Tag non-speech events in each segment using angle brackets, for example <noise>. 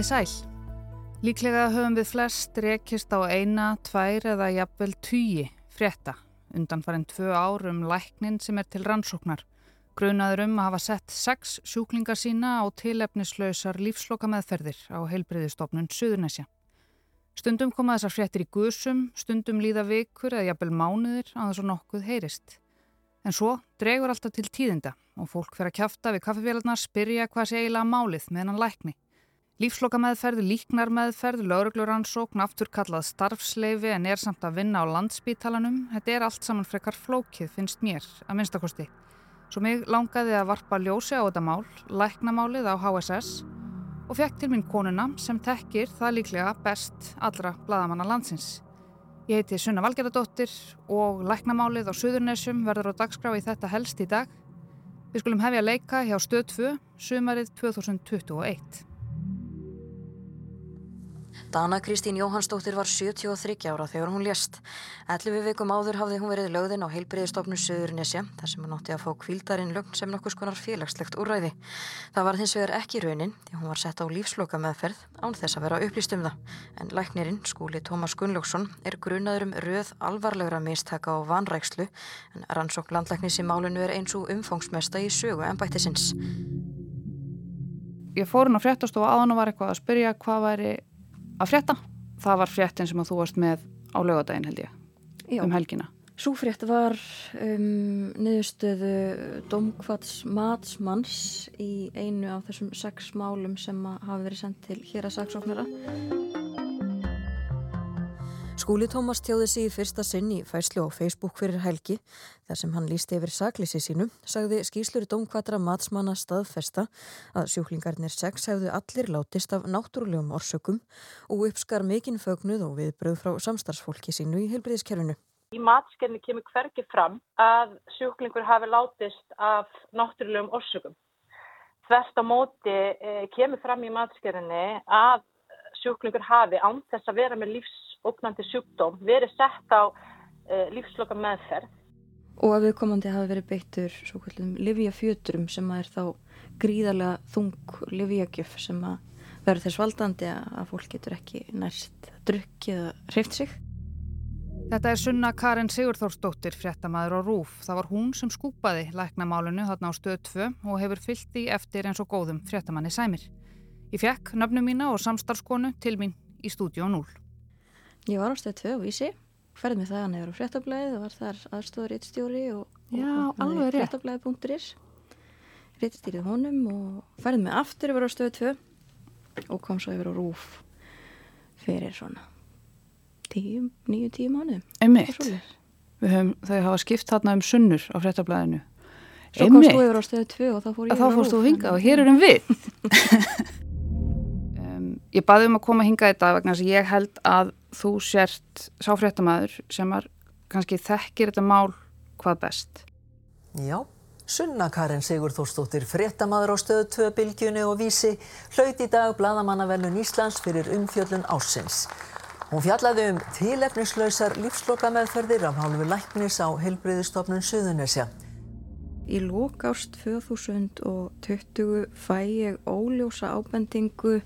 Komiði sæl. Líklega höfum við flest rekist á eina, tvær eða jafnvel tugi frétta undan farin tvö árum læknin sem er til rannsóknar. Grunaður um að hafa sett sex sjúklingar sína á tilefnislausar lífsloka meðferðir á heilbriðistofnun Suðurnesja. Stundum koma þessar fréttir í gusum, stundum líða vikur eða jafnvel mánuðir á þess að nokkuð heyrist. En svo dregur alltaf til tíðinda og fólk fer að kjafta við kaffefélarnar spyrja hvað sé eiginlega málið með hennan lækni. Lífsloka meðferð, líknar meðferð, laurugluransókn, aftur kallað starfsleifi en er samt að vinna á landsbítalanum. Þetta er allt saman frekar flókið, finnst mér, að minnstakosti. Svo mig langaði að varpa ljósi á þetta mál, læknamálið á HSS og fekk til mín konuna sem tekkir það líklega best allra bladamanna landsins. Ég heiti Sunna Valgerðardóttir og læknamálið á Suðurnesum verður á dagskrá í þetta helst í dag. Við skulum hefja leika hjá Stöð 2, sumarið 2021. Dana Kristín Jóhannsdóttir var 73 ára þegar hún lést. 11 vikum áður hafði hún verið lögðin á heilbreyðistofnu Suðurnesja þar sem hún átti að fá kvildarinn lögn sem nokkus konar félagslegt úrræði. Það var hins vegar ekki raunin því hún var sett á lífsloka meðferð án þess að vera upplýst um það. En læknirinn, skúli Tómas Gunnlaugsson, er grunaður um röð alvarlegra mistaka og vanrækslu en rannsók landlæknis í málinu er eins og umfangsmesta í sögu ennbættisins. Ég fór hún á fréttastofu aðan og var eitthvað að spyrja hvað væri að frétta. Það var fréttin sem að þú varst með á lögadaginn held ég, Já. um helgina. Súfrétt var um, niðurstöðu domkvats matsmanns í einu af þessum sex málum sem hafi verið sendt til hér að saksóknara. Skúli Tómas tjóði sig í fyrsta sinn í fæslu á Facebook fyrir helgi þar sem hann lísti yfir saklisi sínu, sagði skýslur domkvatra matsmanna staðfesta að sjúklingarnir sex hefðu allir látist af náttúrulegum orsökum og uppskar mikinn fögnuð og viðbröð frá samstarfsfólki sínu í heilbriðiskerfinu. Í matskerni kemur hverki fram að sjúklingur hafi látist af náttúrulegum orsökum. Þvert á móti eh, kemur fram í matskerni að sjúklingur hafi án þess að vera með lífs ógnandi sjúkdóm verið sett á uh, lífsloka meðferð. Og að viðkomandi hafi verið beittur svo kvöldum livjafjöturum sem að er þá gríðarlega þung livjagjöf sem að verður þess valdandi að fólk getur ekki næst drukkið eða hreift sig. Þetta er sunna Karin Sigurþórsdóttir, fréttamaður á Rúf. Það var hún sem skúpaði læknamálunu þarna á stöð 2 og hefur fyllt í eftir eins og góðum fréttamanni sæmir. Ég fekk nöfnum mína og samstarfskonu til mín í stúdíu 0. Ég var á stöð 2 og vísi, ferði með það að nefnir á fréttablaðið og var þar aðstofur eittstjóri og, og fréttablaðið.is Rittstýrið honum og ferði með aftur yfir á stöð 2 og kom svo yfir á rúf fyrir svona 9-10 mánu Einmitt, höfum, þau hafa skipt þarna um sunnur á fréttablaðinu. Svo komst þú yfir á stöð 2 og þá fór ég yfir á rúf Þá fórst þú hinga og hér erum við. <laughs> Ég baði um að koma að hinga þetta vegna þess að ég held að þú sért sáfréttamæður sem er kannski þekkir þetta mál hvað best. Já, Sunna Karin Sigur Þórstóttir, fréttamaður á stöðu töðbylgjunni og vísi, hlaut í dag Bladamannavellun Íslands fyrir umfjöllun ásins. Hún fjallaði um tilefnislausar lífslokameðferðir af hálfu læknis á heilbriðistofnun Suðunesja. Í lókást 2020 fæ ég óljósa ábendingu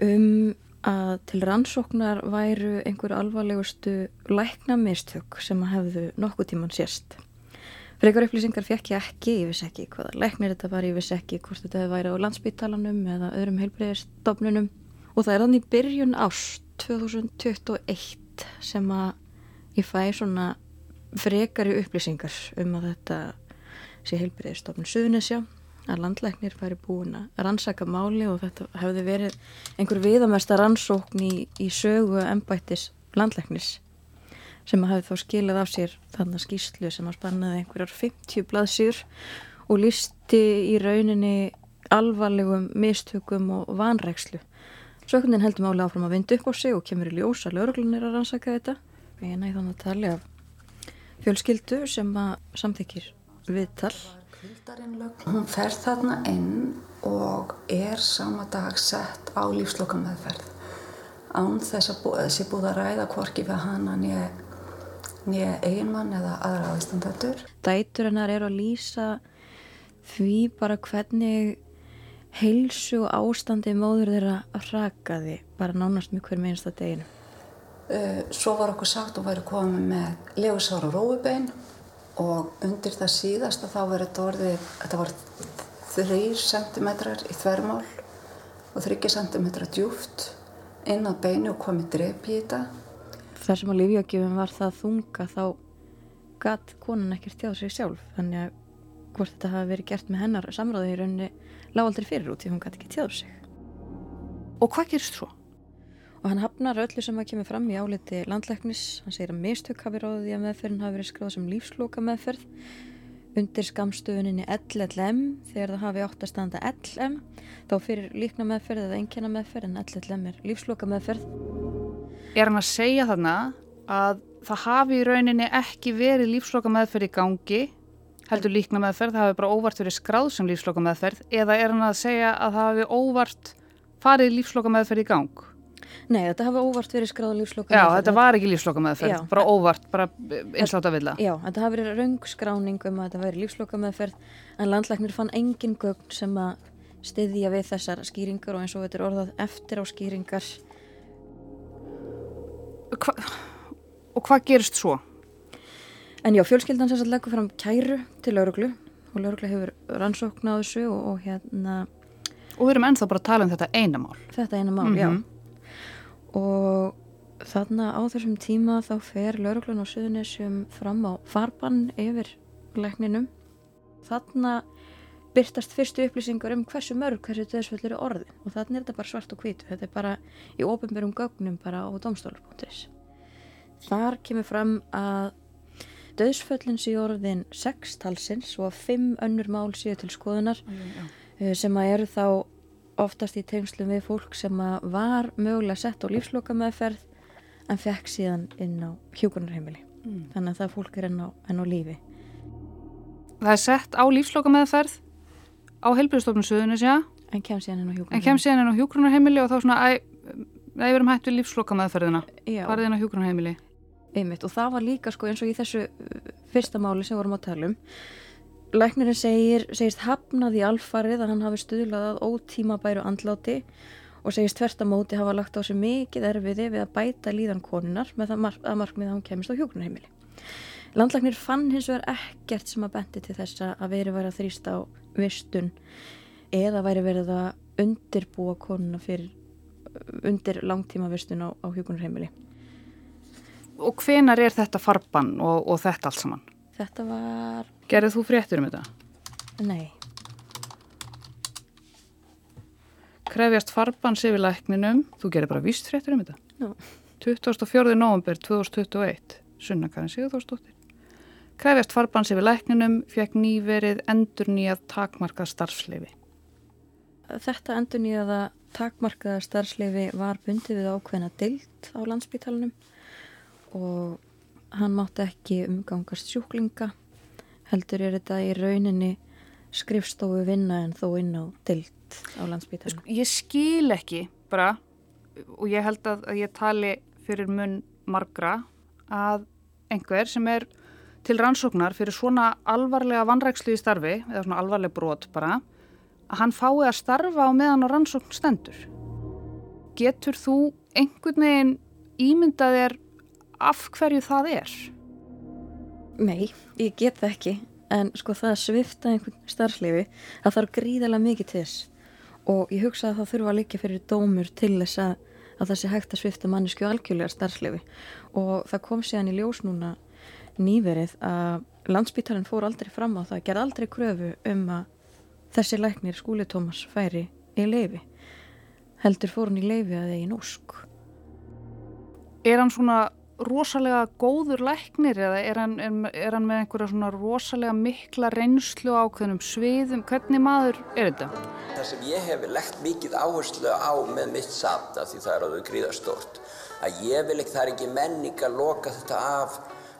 um að til rannsóknar væru einhver alvarlegustu læknamistök sem að hefðu nokkuð tíman sérst. Frekar upplýsingar fekk ég ekki, ég vissi ekki hvaða læknir þetta var, ég vissi ekki hvort þetta hefði væri á landsbytalanum eða öðrum heilbreyðistofnunum og það er þannig byrjun ást 2021 sem að ég fæ svona frekari upplýsingar um að þetta sé heilbreyðistofnun Suðunisjá að landlæknir færi búin að rannsaka máli og þetta hefði verið einhver viðamesta rannsókn í, í sögu ennbættis landlæknis sem að hafi þá skilað af sér þannig skýslu sem að spannaði einhverjar 50 blaðsýr og listi í rauninni alvarlegum mistökum og vanrækslu. Sökundin heldur máli áfram að vinda upp á sig og kemur í ljósa lögurglunir að rannsaka þetta. Ég næði þannig að tala af fjölskyldu sem að samþykir viðtal Hildarinlögn, hún fer þarna inn og er sama dag sett á lífslokameðferð án þess að þessi búið að ræða kvorki við hana nýja eiginmann eða aðra aðstandatur. Dætur hennar eru að lýsa því bara hvernig heilsu og ástandi móður þeirra rakaði bara nánast með hver minnsta deginu. Uh, svo var okkur sagt að væri komið með legusára og róubein og undir það síðasta þá verið þetta orðið, þetta var 3 cm í þvermál og 3 cm djúft inn á beinu og komið drepi í þetta. Það sem á lífjögjöfum var það þunga þá gatt konan ekkert tjáð sig sjálf þannig að hvort þetta hafi verið gert með hennar samráði í rauninni lág aldrei fyrir út því hún gatt ekki tjáð sig. Og hvað gerist svo? Og hann hafnar öllu sem að kemur fram í áliti landlæknis. Hann segir að mistök hafi ráðið í að meðferðin hafi verið skráð sem lífsloka meðferð undir skamstöfuninni LLM þegar það hafi átt að standa LM þá fyrir líkna meðferð eða einnkjana meðferð en LLM er lífsloka meðferð. Er hann að segja þarna að það hafi í rauninni ekki verið lífsloka meðferð í gangi heldur líkna meðferð, það hafi bara óvart verið skráð sem lífsloka meðferð eða er hann að segja að það hafi óvart farið lífsloka meðferð í gang? Nei, þetta hafi óvart verið skráð lífsloka Já, meðferð. þetta var ekki lífsloka meðferð, Já. bara óvart, bara einslátt að vilja. Já, þetta hafi verið röngskráning um að þetta væri lífsloka meðferð en landlæknir fann engin gögn sem að styðja við þessar skýringar og eins og þetta er orðað eftir á skýringar. Hva, og hvað gerist svo? En já, fjölskyldan sem sagt leggur fram kæru til lauruglu og lauruglu hefur rannsókn á þessu og, og hérna Og við erum ennþá bara að tala um þetta einamál. þetta eina mál, Mhm. já. Og þarna á þessum tíma þá fer lauruglun á Suðunisjum fram á farbann yfir lækninum. Þarna byrtast fyrstu upplýsingar um hversu mörg hversu döðsföll eru orðin og þarna er þetta bara svart og hvítu. Þetta er bara í ofinberum gögnum bara á domstólar.is. Þar kemur fram að döðsföllin séu orðin sex talsins og að fimm önnur mál séu til skoðunar eh, sem að eru þá oftast í tengslum við fólk sem var mögulega sett á lífsloka meðferð en fekk síðan inn á hjúkunarheimili. Mm. Þannig að það fólk er enn á, enn á lífi. Það er sett á lífsloka meðferð á helbriðstofnum Suðunisja En kem síðan inn á en hjúkunarheimili. kem síðan inn á hjúgrunarheimili og þá svona, við erum hægt við lífsloka meðferðina. Já, Farið inn á hjúgrunarheimili. einmitt. Og það var líka sko eins og í þessu uh, fyrsta máli sem vorum að tala um. Læknirinn segir, segist hafnað í alfarið að hann hafi stuðlað að ótímabæru andláti og segist tvert að móti hafa lagt á sig mikið erfiði við að bæta líðan konunar með það mark, að markmið að hún kemist á hjúkunarheimili. Landlæknir fann hins vegar ekkert sem að bendi til þess að veri verið að þrýsta á vistun eða væri verið að undirbúa konuna fyrir undir langtíma vistun á, á hjúkunarheimili. Og hvenar er þetta farbann og, og þetta allt saman? Þetta var, Gerðið þú fréttur um þetta? nei, Krefjast farbanns yfir lækninum, þú gerir bara víst fréttur um þetta? Já. 24. november 2021, Sunna Karin Sigurþórsdóttir. Krefjast farbanns yfir lækninum, fekk nýverið endur nýjað takmarkað starfsleifi. þetta endur nýjaða takmarkaða starfsleifi var bundið við ákveðna dild á landsbítalunum og hann mátti ekki umgangast sjúklinga heldur er þetta í rauninni skrifstofu vinna en þó inn á dild á landsbítalunum. Ég skil ekki bara, og ég held að, að ég tali fyrir munn margra, að einhver sem er til rannsóknar fyrir svona alvarlega vanrækslu í starfi, eða svona alvarleg brot bara, að hann fái að starfa á meðan á rannsókn stendur. Getur þú einhvern veginn ímyndað þér af hverju það er? Nei, ég get það ekki. En sko það að svifta einhvern starfsleifi það þarf gríðarlega mikið til þess. Og ég hugsa að það þurfa að liggja fyrir dómur til þess að, að það sé hægt að svifta mannesku algjörlega starfsleifi og það kom síðan í ljós núna nýverið að landsbítalinn fór aldrei fram á það, gerði aldrei kröfu um að þessi læknir skúli Tómas færi í leifi heldur fór hann í leifi að eigin ósk Er hann svona rosalega góður læknir eða er hann, er, er hann með einhverja svona rosalega mikla reynslu á ákveðnum sviðum? Hvernig maður er þetta? Það sem ég hef legt mikið áherslu á með mitt samt, af því það er alveg gríðastort, að ég vil ekki, það er ekki menning að loka þetta af,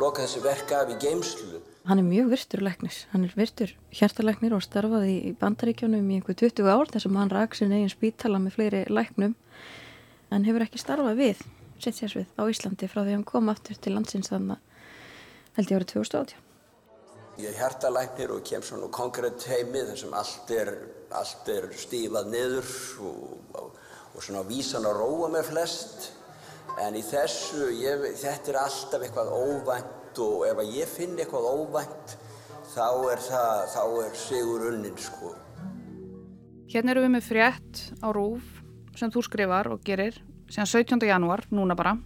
loka þessu verka af í geimslu. Hann er mjög virtur læknis, hann er virtur hjartalæknir og starfaði í bandaríkjónum í einhver 20 ár þar sem hann rak sin eigin spítala með fleiri læknum en hefur ekki starfað við, sitt sérs við á Íslandi frá því hann kom aftur til landsins þannig held ég árið 2018. Ég er hjartalæknir og kem svona konkrétt heimi þar sem allt er, allt er stífað niður og, og, og svona vísan að róa með flest. En í þessu, ég, þetta er alltaf eitthvað óvænt og ef ég finn eitthvað óvænt þá er það, þá er sigur unnin sko. Hérna erum við með frétt á Rúf sem þú skrifar og gerir síðan 17. janúar, núna bara.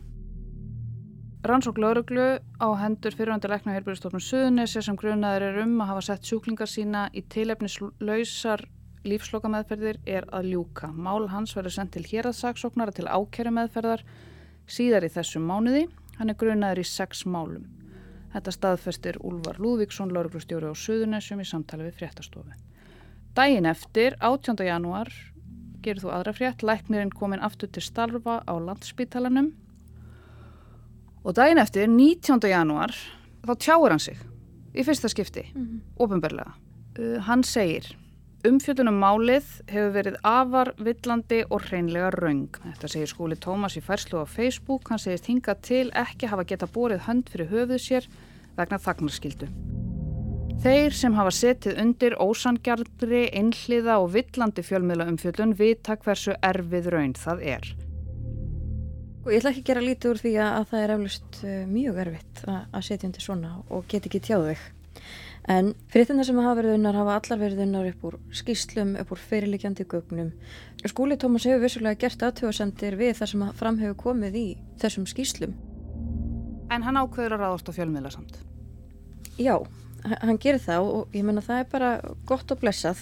Rannsók lauruglu á hendur fyrirvændi lekna herbyrjastofnum Suðunesja sem grunaður er um að hafa sett sjúklingar sína í tilefnislausar lífslokameðferðir er að ljúka. Mál hans verður sendt til héraðsaksóknara til ákjæru meðferðar síðar í þessum mánuði. Hann er grunaður í sex málum. Þetta staðfestir Úlvar Lúðvíksson, lauruglustjóri á Suðunesjum í samtali við fréttastofu. Dægin eftir, 18. janúar, gerir þú aðra frétt, læknirinn komin aftur til starfa á landspítalanum Og daginn eftir, 19. januar, þá tjáur hann sig í fyrsta skipti, mm -hmm. ofinberlega. Uh, hann segir, umfjöldunum málið hefur verið afar, villandi og hreinlega raung. Þetta segir skóli Tómas í færslu á Facebook. Hann segist hinga til ekki hafa geta borið hönd fyrir höfuð sér vegna þagnarskildu. Þeir sem hafa setið undir ósangjarnri, einhliða og villandi fjölmiðla umfjöldun vita hversu erfið raun það er. Og ég ætla ekki að gera lítið úr því að það er eflust uh, mjög erfitt að setja undir svona og get ekki tjáðu þig. En þetta sem hafa verið unnar hafa allar verið unnar upp úr skýslum, upp úr fyrirlikjandi gögnum. Skúli Tómas hefur vissulega gert aðtöðasendir við það sem fram hefur komið í þessum skýslum. En hann ákveður að ráðast á fjölmiðla samt? Já, hann gerir það og ég menna það er bara gott og blessað.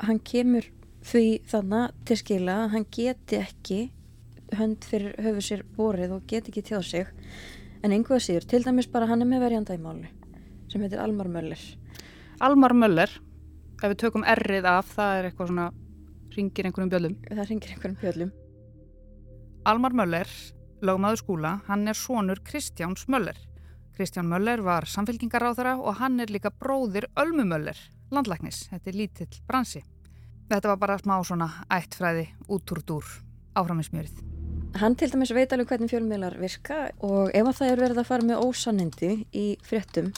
Hann kemur því þannig til skila að hann geti ekki hönd fyrir höfu sér borið og get ekki tjáð sig. En einhverða síður, til dæmis bara hann er með verjanda í máli sem heitir Almar Möller. Almar Möller ef við tökum errið af, það er eitthvað svona ringir einhverjum bjöllum. Það ringir einhverjum bjöllum. Almar Möller, lagmaður skúla hann er sonur Kristjáns Möller Kristján Möller var samfélkingaráðara og hann er líka bróðir Ölmu Möller landlæknis, þetta er lítill bransi þetta var bara smá svona ættfræði út úr dúr áframismjörið Hann til dæmis veit alveg hvernig fjölmiðlar virka og ef það er verið að fara með ósannindi í fréttum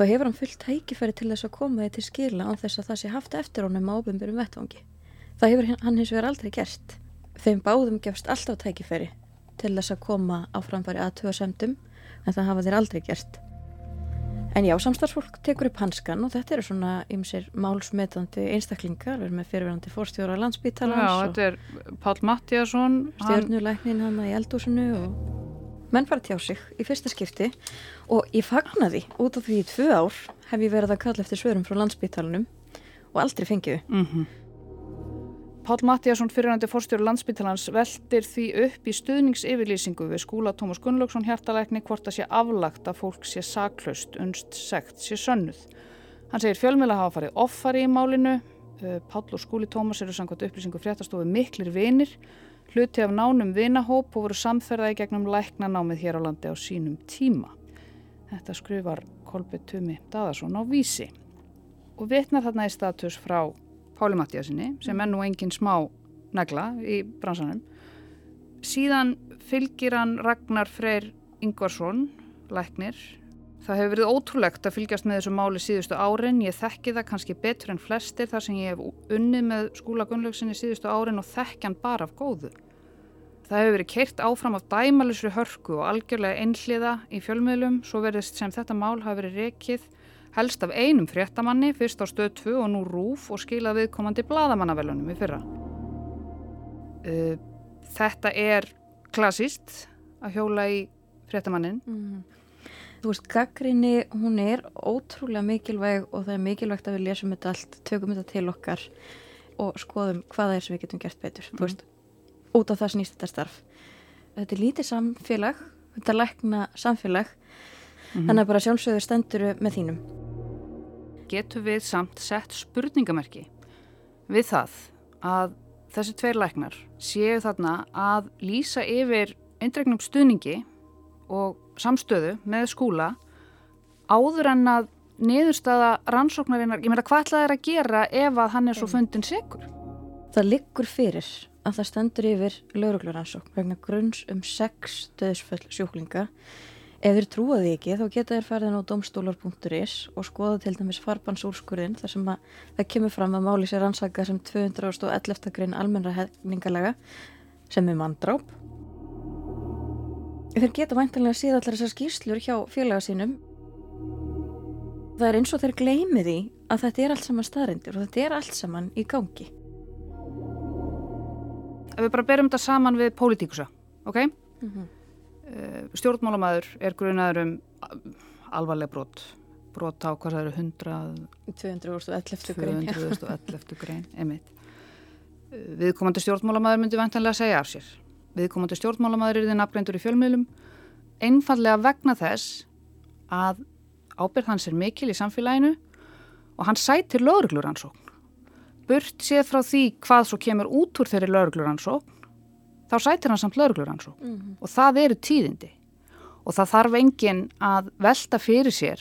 þá hefur hann fullt hækifæri til þess að koma þið til skila án þess að það sé haft eftir honum á ofinbjörnum vettvangi. Það hefur hann hins vegar aldrei gert. Þeim báðum gefst alltaf hækifæri til þess að koma á framfæri aðtöða semdum en það hafa þeir aldrei gert. En já, samstarfsfólk tekur upp hanskan og þetta eru svona ymsir málsmetandi einstaklingar, við erum með fyrirverandi fórstjóra landsbítalans. Já, þetta er Pál Mattíasson. Stjórnuleiknin hann í eldúsinu og menn fara tjá sig í fyrsta skipti og ég fagnaði út af því í tvö ár hef ég verið að kalla eftir svörum frá landsbítalanum og aldrei fengiðu. Mm -hmm. Pál Mattíasson fyrirhandi fórstjóru landsbyttalans veldir því upp í stuðningsyfirlýsingu við skúla Tómas Gunnlaugsson hjartalækni hvort að sé aflagt að fólk sé saklaust, unst, sekt, sé sönnuð. Hann segir fjölmjöla hafa farið offari í málinu, uh, Pál og skúli Tómas eru samkvæmt upplýsingu fréttastofu miklir vinir, hluti af nánum vinahóp og voru samferðaði gegnum læknanámið hér á landi á sínum tíma. Þetta skrifar Kolbjörn Tumi Daðarsson á vísi og vitnar þarna í status frá Páli Mattíasinni sem er nú engin smá negla í bransanum. Síðan fylgir hann Ragnar Freyr Ingvarsson, læknir. Það hefur verið ótrúlegt að fylgjast með þessu máli síðustu árin. Ég þekki það kannski betur en flestir þar sem ég hef unnið með skúla Gunnlaugsinni síðustu árin og þekki hann bara af góðu. Það hefur verið keirt áfram af dæmalisri hörku og algjörlega einhliða í fjölmiðlum, svo verðist sem þetta mál hafi verið rekið helst af einum fréttamanni, fyrst á stöð 2 og nú rúf og skila viðkomandi bladamannavelunum í fyrra. Þetta er klassist að hjóla í fréttamannin. Mm. Þú veist, gaggrinni, hún er ótrúlega mikilvæg og það er mikilvægt að við lesum þetta allt, tökum þetta til okkar og skoðum hvaða er sem við getum gert betur. Mm. Þú veist, út af það snýst þetta starf. Þetta er lítið samfélag, þetta er lækna samfélag, mm -hmm. þannig að bara sjálfsögur stenduru með þínum getur við samt sett spurningamerki við það að þessi tveir læknar séu þarna að lýsa yfir eindregnum stuðningi og samstöðu með skúla áður en að niðurstaða rannsóknarinnar, ég meina hvað ætlaði það að gera ef að hann er svo fundin segur? Það liggur fyrir að það stendur yfir laurugluransókn vegna grunns um sex döðsföll sjúklinga Ef þeir trúa því ekki þá geta þeir farið á domstólar.is og skoða til dæmis farbansúrskurðin þar sem að það kemur fram að máli sér ansaka sem 211. grein almennra hefningalega sem er manndráp. Þeir geta væntanlega síða allar þessar skýrslur hjá félaga sínum. Það er eins og þeir gleymi því að þetta er allt saman staðrindir og þetta er allt saman í gangi. Ef við bara berum þetta saman við pólitíkusa, ok? Mm -hmm. Eh, stjórnmálamæður er grunaður um alvarleg brot. Brot á hvað það eru 100 211 grein 211 grein, einmitt. Eh, viðkomandi stjórnmálamæður myndi vantanlega segja af sér. Viðkomandi stjórnmálamæður er þið nafngreindur í fjölmiðlum einfallega vegna þess að ábyrð hans er mikil í samfélaginu og hann sætir laurugluransókn burt séð frá því hvað svo kemur út úr þeirri laurugluransókn þá sætir hann samt laurugluransók mm -hmm. og það eru tíðindi og það þarf enginn að velta fyrir sér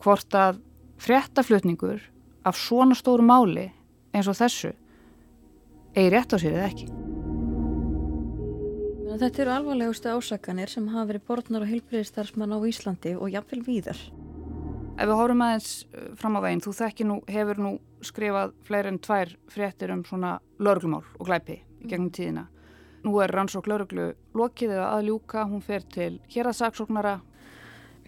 hvort að fréttaflutningur af svona stóru máli eins og þessu eigi rétt á sér eða ekki. Þetta eru alvarlegustu ásakanir sem hafa verið borðnar og heilbriðistarsmann á Íslandi og jafnvel víðar. Ef við hórum aðeins uh, fram á veginn, þú þekki nú, hefur nú skrifað fleiri en tvær fréttir um svona lauruglumál og glæpi gegnum tíðina. Nú er rannsók lauruglu lokið eða aðljúka, hún fer til hérasaksóknara.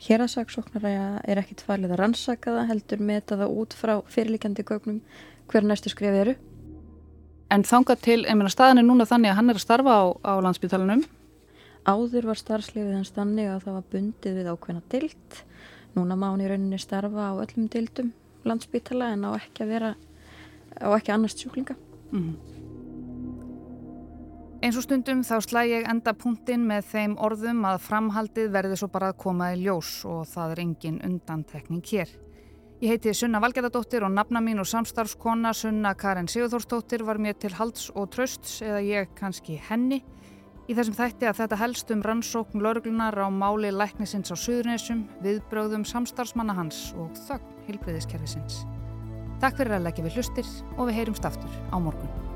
Hérasaksóknara er ekkit farlið að rannsaka það, heldur meta það út frá fyrirlikjandi gögnum hver næstu skrifið eru. En þanga til, einminna staðin er núna þannig að hann er að starfa á, á landsbytalanum? Áður var starfslefið hans þannig að það var bundið við ákveðna dild. Núna má hann í rauninni starfa á öllum dildum landsbytala en á ekki að vera, á ekki annars sjúklinga. Mm. Eins og stundum þá slæ ég enda punktinn með þeim orðum að framhaldið verði svo bara að koma í ljós og það er engin undantekning hér. Ég heiti Sunna Valgerðardóttir og nafna mín og samstarfskona Sunna Karin Sigurþórsdóttir var mér til halds og trösts eða ég kannski henni í þessum þætti að þetta helst um rannsókn lauruglunar á máli læknisins á Suðurnesum, viðbröðum samstarfsmanna hans og þögn hilbriðiskerfisins. Takk fyrir að leggja við hlustir og við heyrumst aftur á morgun.